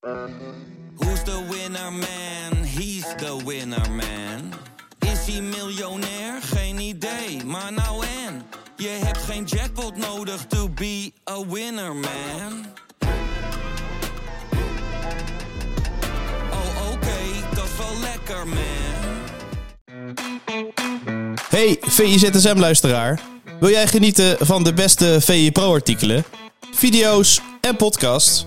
Who's the winner man? He's the winner man. Is hij miljonair? Geen idee, maar nou en. Je hebt geen jackpot nodig to be a winner man. Oh oké, dat is wel lekker man. Hey VIZSM-luisteraar. Wil jij genieten van de beste VI Pro-artikelen, video's en podcasts?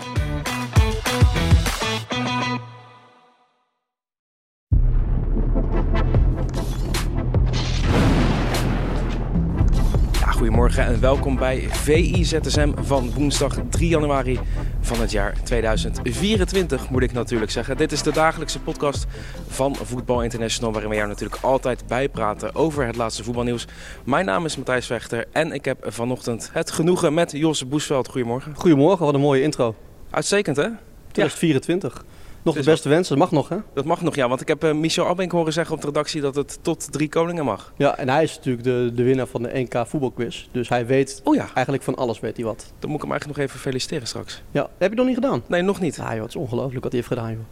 Goedemorgen en welkom bij VIZSM van woensdag 3 januari van het jaar 2024, moet ik natuurlijk zeggen. Dit is de dagelijkse podcast van Voetbal International, waarin we jou natuurlijk altijd bijpraten over het laatste voetbalnieuws. Mijn naam is Matthijs Vechter en ik heb vanochtend het genoegen met Jos Boesveld. Goedemorgen. Goedemorgen, wat een mooie intro. Uitstekend hè? 2024. Nog de beste wensen, dat mag nog hè? Dat mag nog ja, want ik heb eh, Michel Abbenk horen zeggen op de redactie dat het tot drie koningen mag. Ja, en hij is natuurlijk de, de winnaar van de NK voetbalquiz. Dus hij weet Oh ja, eigenlijk van alles, weet hij wat. dan moet ik hem eigenlijk nog even feliciteren straks. Ja, heb je nog niet gedaan? Nee, nog niet. Ja joh, het is ongelooflijk wat hij heeft gedaan joh.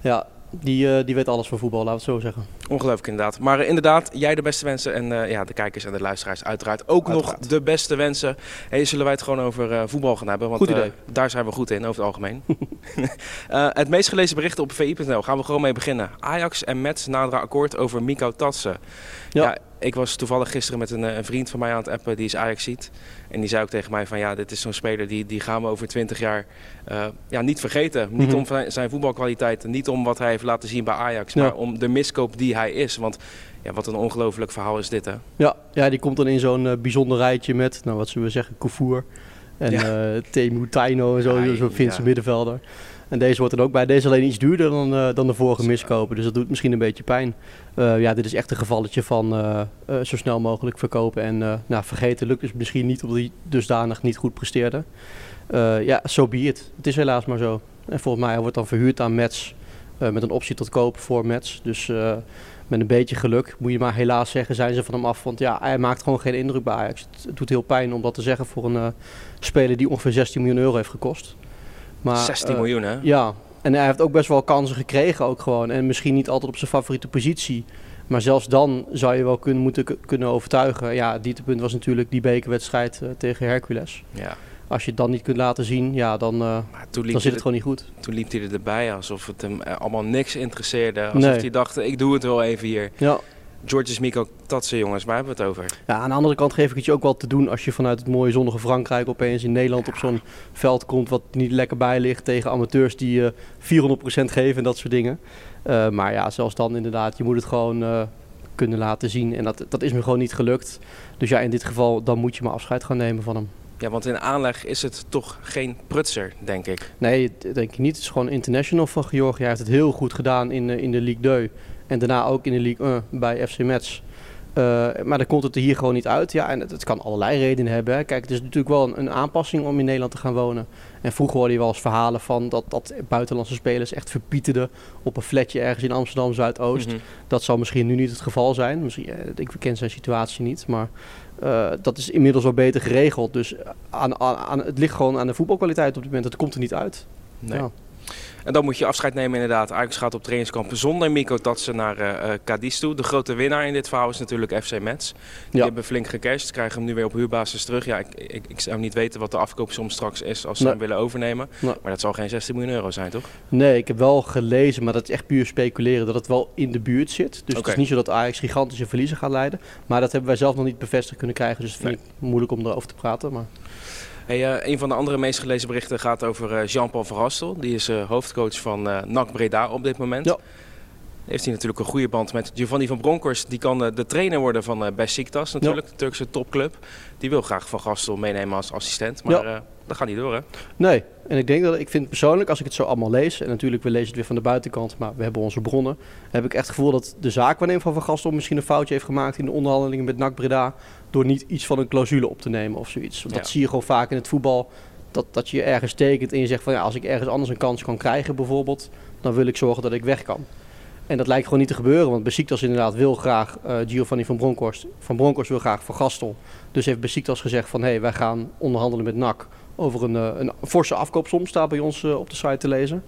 Ja, die, eh, die weet alles van voetbal, laten we het zo zeggen. Ongelooflijk inderdaad. Maar eh, inderdaad, jij de beste wensen. En eh, ja, de kijkers en de luisteraars uiteraard ook nog de beste wensen. Hey, zullen wij het gewoon over voetbal gaan hebben? Want Goed idee. daar zijn we goed in, over het algemeen. Het meest gelezen bericht op vi.nl. Gaan we gewoon mee beginnen. Ajax en Mets naderen akkoord over Miko Tatsen. Ja. Ja. Ik was toevallig gisteren met een, eh, een vriend van mij aan het appen. Die is Ajax ziet. En die zei ook tegen mij van ja, dit is zo'n speler die, die gaan we over 20 jaar eh, ja, niet vergeten. Niet Mhm. om zijn- voetbalkwaliteiten, niet om wat hij heeft laten zien bij Ajax. Ja. Maar om de miskoop die hij is. Want ja, wat een ongelooflijk verhaal is dit hè. Ja, ja die komt dan in zo'n eh, bijzonder rijtje met, nou wat zullen we zeggen, Koufour en Ja. eh Temu Taino en zo, Ja, zo'n Finse middenvelder. En deze wordt er ook bij. Deze alleen iets duurder dan, eh, dan de vorige miskopen. Dus dat doet misschien een beetje pijn. Eh, ja, dit is echt een gevalletje van eh, zo snel mogelijk verkopen. En nou, vergeten lukt dus misschien niet omdat hij dusdanig niet goed presteerde. Ja, zo so be it. Het is helaas maar zo. En volgens mij wordt dan verhuurd aan Mets. met een optie tot kopen voor Mets. Dus met een beetje geluk moet je maar helaas zeggen, zijn ze van hem af. Want ja, hij maakt gewoon geen indruk bij Ajax. Het, doet heel pijn om dat te zeggen voor een speler die ongeveer 16 miljoen euro heeft gekost. Maar, 16 eh, miljoen hè. ja, en hij heeft ook best wel kansen gekregen ook gewoon. En misschien niet altijd op zijn favoriete positie. Maar zelfs dan zou je wel kunnen, moeten kunnen overtuigen. Ja, dieptepunt was natuurlijk die bekerwedstrijd eh, tegen Hercules. Ja. Als je het dan niet kunt laten zien, ja, dan, eh, dan zit het gewoon niet goed. toen liep hij er erbij alsof het hem allemaal niks interesseerde. Alsof Nee. hij dacht, ik doe het wel even hier. Ja. Georges Miko Tatsen jongens, waar hebben we het over? ja, aan de andere kant geef ik het je ook wel te doen als je vanuit het mooie zonnige Frankrijk opeens in Nederland op zo'n veld komt wat niet lekker bij ligt tegen amateurs die eh 400% geven en dat soort dingen. Eh, maar ja, zelfs dan inderdaad, je moet het gewoon eh, kunnen laten zien. En dat, dat is me gewoon niet gelukt. Dus ja, in dit geval, dan moet je maar afscheid gaan nemen van hem. Ja, want in aanleg is het toch geen prutser, denk ik. Nee, dat denk ik niet. Het is gewoon international van Georgië. Hij heeft het heel goed gedaan in, in de Ligue 2. En daarna ook in de Ligue 1 bij FC Metz. Eh, maar dan komt het er hier gewoon niet uit. Ja, en het, het kan allerlei redenen hebben. Hè. Kijk, het is natuurlijk wel een, een aanpassing om in Nederland te gaan wonen. En vroeger hoorde je wel eens verhalen van dat, dat buitenlandse spelers echt verpieterden op een flatje ergens in Amsterdam Zuidoost. Mhm. Dat zal misschien nu niet het geval zijn. Misschien, eh, ik ken zijn situatie niet. Maar eh, dat is inmiddels wel beter geregeld. Dus aan, aan, aan- het ligt gewoon aan de voetbalkwaliteit op dit moment. Het komt er niet uit. Nee. Ja. En dan moet je afscheid nemen inderdaad. Ajax gaat op trainingskamp zonder Miko Tatsen naar eh eh, Cadiz toe. De grote winnaar in dit verhaal is natuurlijk FC Metz. Die Ja. hebben flink gecashed, krijgen hem nu weer op huurbasis terug. Ja, ik, ik, ik zou niet weten wat de afkoopsom straks is als ze Nee. hem willen overnemen. Nee. Maar dat zal geen 16 miljoen euro zijn, toch? Nee, ik heb wel gelezen, maar dat is echt puur speculeren, dat het wel in de buurt zit. Dus het is niet zo dat Ajax gigantische verliezen gaat leiden. Maar dat hebben wij zelf nog niet bevestigd kunnen krijgen. Dus dat vind ik moeilijk om erover te praten. Maar Hey, eh, een van de andere meest gelezen berichten gaat over eh, Jean-Paul Verhastel. Die is eh, hoofdcoach van NAC Breda op dit moment. Ja. Heeft hij natuurlijk een goede band met Giovanni van Bronckhorst. Die kan de trainer worden van eh Besiktas natuurlijk, de Turkse topclub. Die wil graag Van Gastel meenemen als assistent. Maar Ja. Dat gaat niet door hè? nee, en ik denk dat ik vind persoonlijk, als ik het zo allemaal lees, en natuurlijk we lezen het weer van de buitenkant, maar we hebben onze bronnen, heb ik echt het gevoel dat de zaakwaarnemer van Van Gastel misschien een foutje heeft gemaakt in de onderhandelingen met NAC Breda, door niet iets van een clausule op te nemen of zoiets. Want Ja. dat zie je gewoon vaak in het voetbal. Dat, dat je ergens tekent en je zegt van ja, als ik ergens anders een kans kan krijgen bijvoorbeeld, dan wil ik zorgen dat ik weg kan. En dat lijkt gewoon niet te gebeuren, want Besiktas inderdaad wil graag uh, Giovanni van Bronckhorst. Van Bronckhorst wil graag Van Gastel. Dus heeft Besiktas gezegd van hé, hey, wij gaan onderhandelen met NAC over een, uh, een forse afkoopsom, staat bij ons uh, op de site te lezen.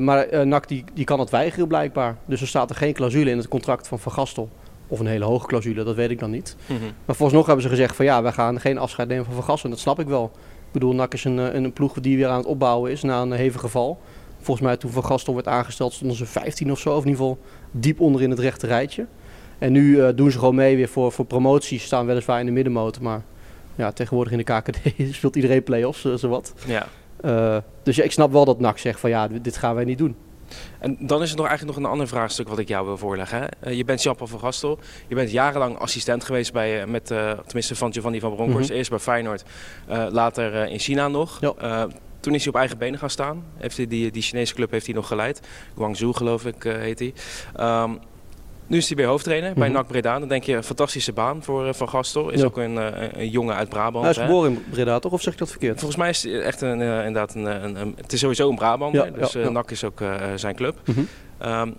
maar NAC die, die kan het weigeren blijkbaar. Dus er staat er geen clausule in het contract van Van Gastel. Of een hele hoge clausule, dat weet ik dan niet. Mm -hmm. Maar nog hebben ze gezegd van ja, wij gaan geen afscheid nemen van Van Gastel. En dat snap ik wel. Ik bedoel, NAC is een, een ploeg die weer aan het opbouwen is na een hevige val. Volgens mij toen Van Gastel werd aangesteld stonden ze 15 of zo. Of in ieder geval diep onder in het rechte rijtje. En nu uh, doen ze gewoon mee weer voor, voor promotie. Staan weliswaar in de middenmotor. Maar ja, tegenwoordig in de KKD speelt iedereen play-offs, uh, zowat. Ja. Uh, dus ja, ik snap wel dat NAC zegt van ja, dit gaan wij niet doen. En dan is er nog eigenlijk nog een ander vraagstuk wat ik jou wil voorleggen. Hè? je bent Jean-Paul van Gastel. Je bent jarenlang assistent geweest bij, met, tenminste van Giovanni van Bronckhorst. Mm -hmm. Eerst bij Feyenoord, later in China nog. Ja. Toen is hij op eigen benen gaan staan. Heeft hij die, die Chinese club heeft hij nog geleid. Guangzhou geloof ik uh, heet hij. Um, nu is hij weer hoofdtrainer bij mm -hmm. NAC Breda. Dan denk je, een fantastische baan voor uh, Van Gastel. Is Ja. ook een, uh, een jongen uit Brabant. Hij is geboren in Breda, toch? Of zeg ik dat verkeerd? Volgens mij is het echt een, uh, inderdaad een, een, een, Het is sowieso een Brabant. Ja, dus ja. NAC is ook zijn club. Mhm. Um,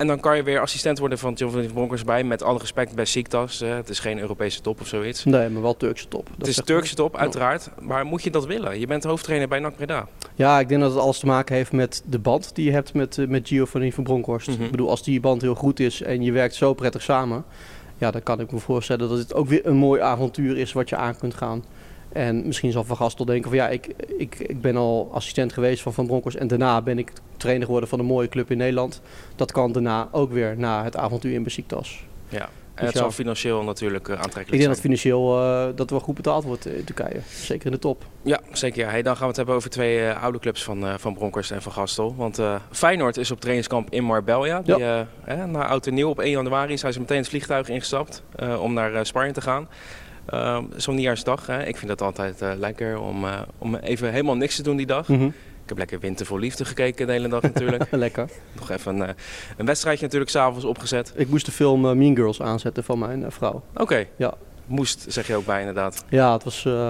en dan kan je weer assistent worden van Giovanni van Bronckhorst bij. Met alle respect bij Siktas. het is geen Europese top of zoiets. Nee, maar wel Turkse top. Dat het is Turkse top, uiteraard. Maar moet je dat willen? Je bent hoofdtrainer bij NAC Breda. Ja, ik denk dat het alles te maken heeft met de band die je hebt met, eh, met Giovanni van Bronckhorst. Mhm. Ik bedoel, als die band heel goed is en je werkt zo prettig samen, ja, dan kan ik me voorstellen dat het ook weer een mooi avontuur is wat je aan kunt gaan. En misschien zal Van Gastel denken van ja, ik, ik, ik ben al assistent geweest van Van Bronckhorst en daarna ben ik trainer geworden van een mooie club in Nederland. Dat kan daarna ook weer na het avontuur in Besiktas. Ja. En Dus het ja. zal financieel natuurlijk uh, Ik aantrekkelijk denk zijn. dat financieel uh, dat wel goed betaald wordt in Turkije. Zeker in de top. Ja, zeker. Ja. Hey, dan gaan we het hebben over twee uh, oude clubs van, van Bronckhorst en van Gastel. Want Feyenoord is op trainingskamp in Marbella. Die, Ja. eh, na oud en nieuw op 1 januari zijn ze meteen het vliegtuig ingestapt eh, om naar Spanje te gaan. Uh, Zo'n nieuwjaarsdag. Hè. Ik vind dat altijd uh, lekker om, uh, om even helemaal niks te doen die dag. Mhm. Ik heb lekker Winter voor Liefde gekeken de hele dag natuurlijk. Lekker. Nog even een, uh, een wedstrijdje natuurlijk s'avonds opgezet. Ik moest de film Mean Girls aanzetten van mijn vrouw. Oké. Okay. Ja. Moest, zeg je ook bij inderdaad. Ja, het was... uh,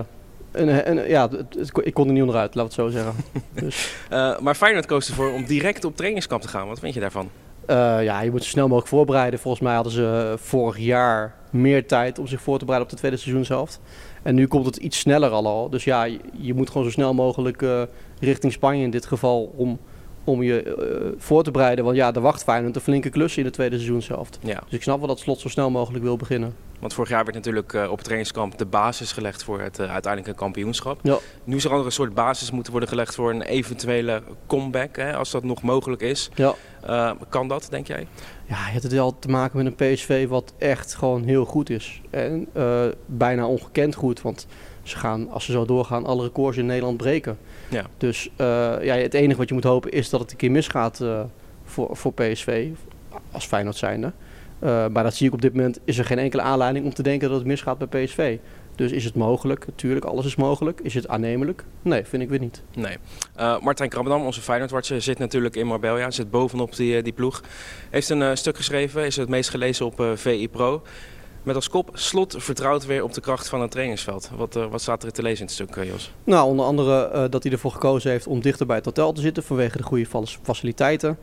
een, een, ja, het, het, ik kon er niet onderuit, laat het zo zeggen. dus. Uh, maar Feyenoord koos ervoor om direct op trainingskamp te gaan. Wat vind je daarvan? Uh, ja, je moet zo snel mogelijk voorbereiden. Volgens mij hadden ze vorig jaar meer tijd om zich voor te bereiden op de tweede seizoenshelft. En nu komt het iets sneller al al. Dus ja, je, je moet gewoon zo snel mogelijk uh, richting Spanje in dit geval om, om je uh, voor te bereiden. Want ja, er wacht Feyenoord een flinke klus in de tweede seizoenshelft. Ja. Dus ik snap wel dat Slot zo snel mogelijk wil beginnen. Want vorig jaar werd natuurlijk uh, op het trainingskamp de basis gelegd voor het uh, uiteindelijke kampioenschap. Ja. Nu zal er een soort basis moeten worden gelegd voor een eventuele comeback, hè, als dat nog mogelijk is. Ja. Uh, kan dat, denk jij? Ja, je hebt het wel te maken met een PSV wat echt gewoon heel goed is. En uh, bijna ongekend goed, want ze gaan, als ze zo doorgaan, alle records in Nederland breken. Ja. Dus uh, ja, het enige wat je moet hopen is dat het een keer misgaat voor, voor PSV, als Feyenoord zijnde. Uh, maar dat zie ik op dit moment, is er geen enkele aanleiding om te denken dat het misgaat bij PSV. Dus is het mogelijk? Natuurlijk, alles is mogelijk. Is het aannemelijk? Nee, vind ik weer niet. Nee. Uh, Martijn Krabbedam, onze Feyenoordwatcher, zit natuurlijk in Marbella. Zit bovenop die, die ploeg. Heeft een uh, stuk geschreven, is het meest gelezen op VI Pro. Met als kop, Slot vertrouwt weer op de kracht van het trainingsveld. Wat, uh, wat staat er te lezen in het stuk, uh, Jos? Nou, onder andere uh, dat hij ervoor gekozen heeft om dichter bij het hotel te zitten vanwege de goede faciliteiten.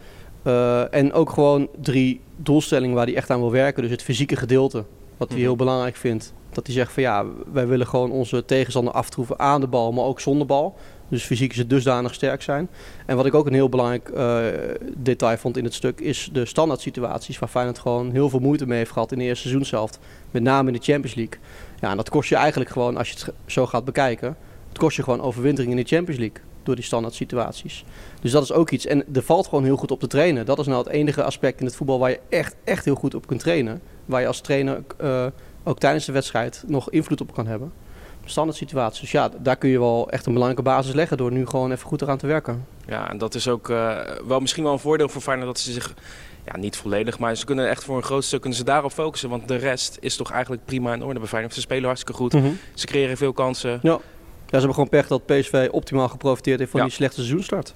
Uh, en ook gewoon drie doelstellingen waar hij echt aan wil werken. Dus het fysieke gedeelte, wat hij heel belangrijk vindt. Dat hij zegt van ja, wij willen gewoon onze tegenstander aftroeven aan de bal, maar ook zonder bal. Dus fysiek is het dusdanig sterk zijn. En wat ik ook een heel belangrijk uh, detail vond in het stuk, is de standaard situaties waar Feyenoord gewoon heel veel moeite mee heeft gehad in de eerste seizoenshelft. Met name in de Champions League. Ja, en dat kost je eigenlijk gewoon, als je het zo gaat bekijken, het kost je gewoon overwintering in de Champions League door die standaard situaties. Dus dat is ook iets. En er valt gewoon heel goed op te trainen. Dat is nou het enige aspect in het voetbal waar je echt, echt heel goed op kunt trainen. Waar je als trainer uh, ook tijdens de wedstrijd nog invloed op kan hebben. Standaard situaties. Dus ja, daar kun je wel echt een belangrijke basis leggen door nu gewoon even goed eraan te werken. Ja, en dat is ook uh, wel misschien wel een voordeel voor Feyenoord dat ze zich ja, niet volledig, maar ze kunnen echt voor een groot stuk kunnen ze daarop focussen. Want de rest is toch eigenlijk prima in orde bij Feyenoord. Ze spelen hartstikke goed. Mhm. Mm -hmm. Ze creëren veel kansen. Ja. Ja, ze hebben gewoon pech dat PSV optimaal geprofiteerd heeft van die slechte seizoenstart.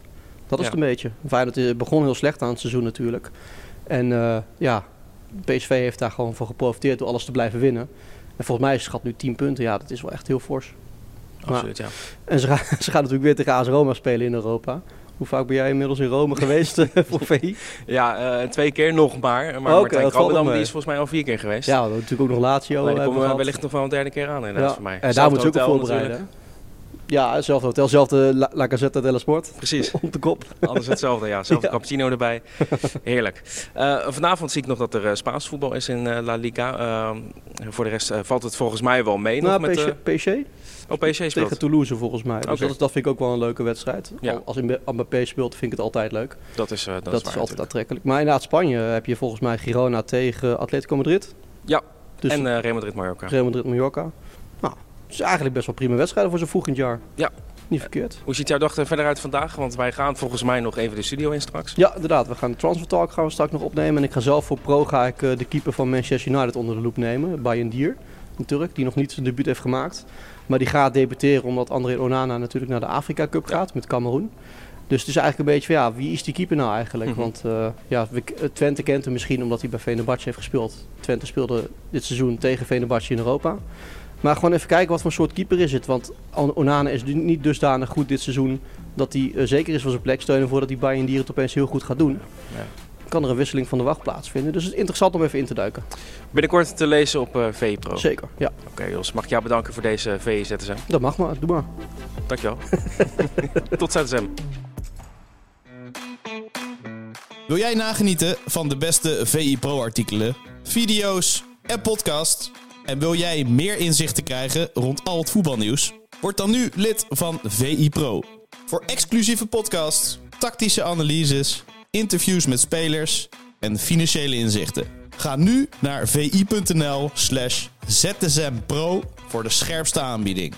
Dat is het een beetje. Feyenoord begon heel slecht aan het seizoen natuurlijk. En uh, ja, PSV heeft daar gewoon van geprofiteerd door alles te blijven winnen. En volgens mij is het schat nu 10 punten. Ja, dat is wel echt heel fors. Absoluut, ja. En ze gaan, ze gaan natuurlijk weer tegen AS Roma spelen in Europa. Hoe vaak ben jij inmiddels in Rome geweest eh, voor VI? Ja, eh, twee keer nog maar. Maar Martijn valt Krabbedam mee. die is volgens mij al vier keer geweest. Ja, we natuurlijk ook nog Lazio. Alleen die we komen wellicht nog wel een derde keer aan inderdaad Ja, voor mij. en daar moeten ze ook op voorbereiden. Ja, hetzelfde hotel, zelfde La, La Gazzetta della Sport. Precies. Op de kop. Alles hetzelfde, ja. Zelfde Ja. cappuccino erbij. Heerlijk. Eh, vanavond zie ik nog dat er eh, Spaans voetbal is in eh, La Liga. Eh, voor de rest valt het volgens mij wel mee. Nou, nog met, PSG, PSG oh, PSG speelt. tegen Toulouse volgens mij. Dus dat, vind ik ook wel een leuke wedstrijd. Ja. Al- Als in Mbappé speelt vind ik het altijd leuk. Dat is, dat Dat, is, is, waar altijd aantrekkelijk. Maar inderdaad, Spanje heb je volgens mij Girona tegen Atletico Madrid. Ja, Dus en Real Madrid Mallorca. Real Madrid Is eigenlijk best wel prima wedstrijden voor zo vroeg in het jaar. Ja. Niet verkeerd. Hoe ziet jouw dag er verder uit vandaag? Want wij gaan volgens mij nog even de studio in straks. Ja, inderdaad. We gaan de Transfer Talk gaan we straks nog opnemen. En ik ga zelf voor Pro ga ik, eh, de keeper van Manchester United onder de loep nemen. Bayern Dier, een Turk, die nog niet zijn debuut heeft gemaakt. Maar die gaat debuteren omdat André Onana natuurlijk naar de Afrika Cup gaat met Cameroen. Dus het is eigenlijk een beetje van ja, wie is die keeper nou eigenlijk? Mhm. Want eh, ja, eh, Twente kent hem misschien omdat hij bij Fenerbahce heeft gespeeld. Twente speelde dit seizoen tegen Fenerbahce in Europa. Maar gewoon even kijken wat voor soort keeper is het. Want On- Onana is nu niet dusdanig goed dit seizoen dat hij eh, zeker is van zijn plek steunen voordat die Bayern Dier het opeens heel goed gaat doen. Ja. Kan er een wisseling van de wacht plaatsvinden. Dus het is interessant om even in te duiken. Binnenkort te lezen op eh VI Pro. Zeker, ja. Oké Jos, mag ik jou bedanken voor deze VI ZSM. Dat mag maar, doe maar. Dankjewel. Tot ZSM. Wil jij nagenieten van de beste VI Pro artikelen, video's en podcasts? En wil jij meer inzichten krijgen rond al het voetbalnieuws? Word dan nu lid van VI Pro. Voor exclusieve podcasts, tactische analyses, interviews met spelers en financiële inzichten. Ga nu naar vi.nl slash zsmpro voor de scherpste aanbieding.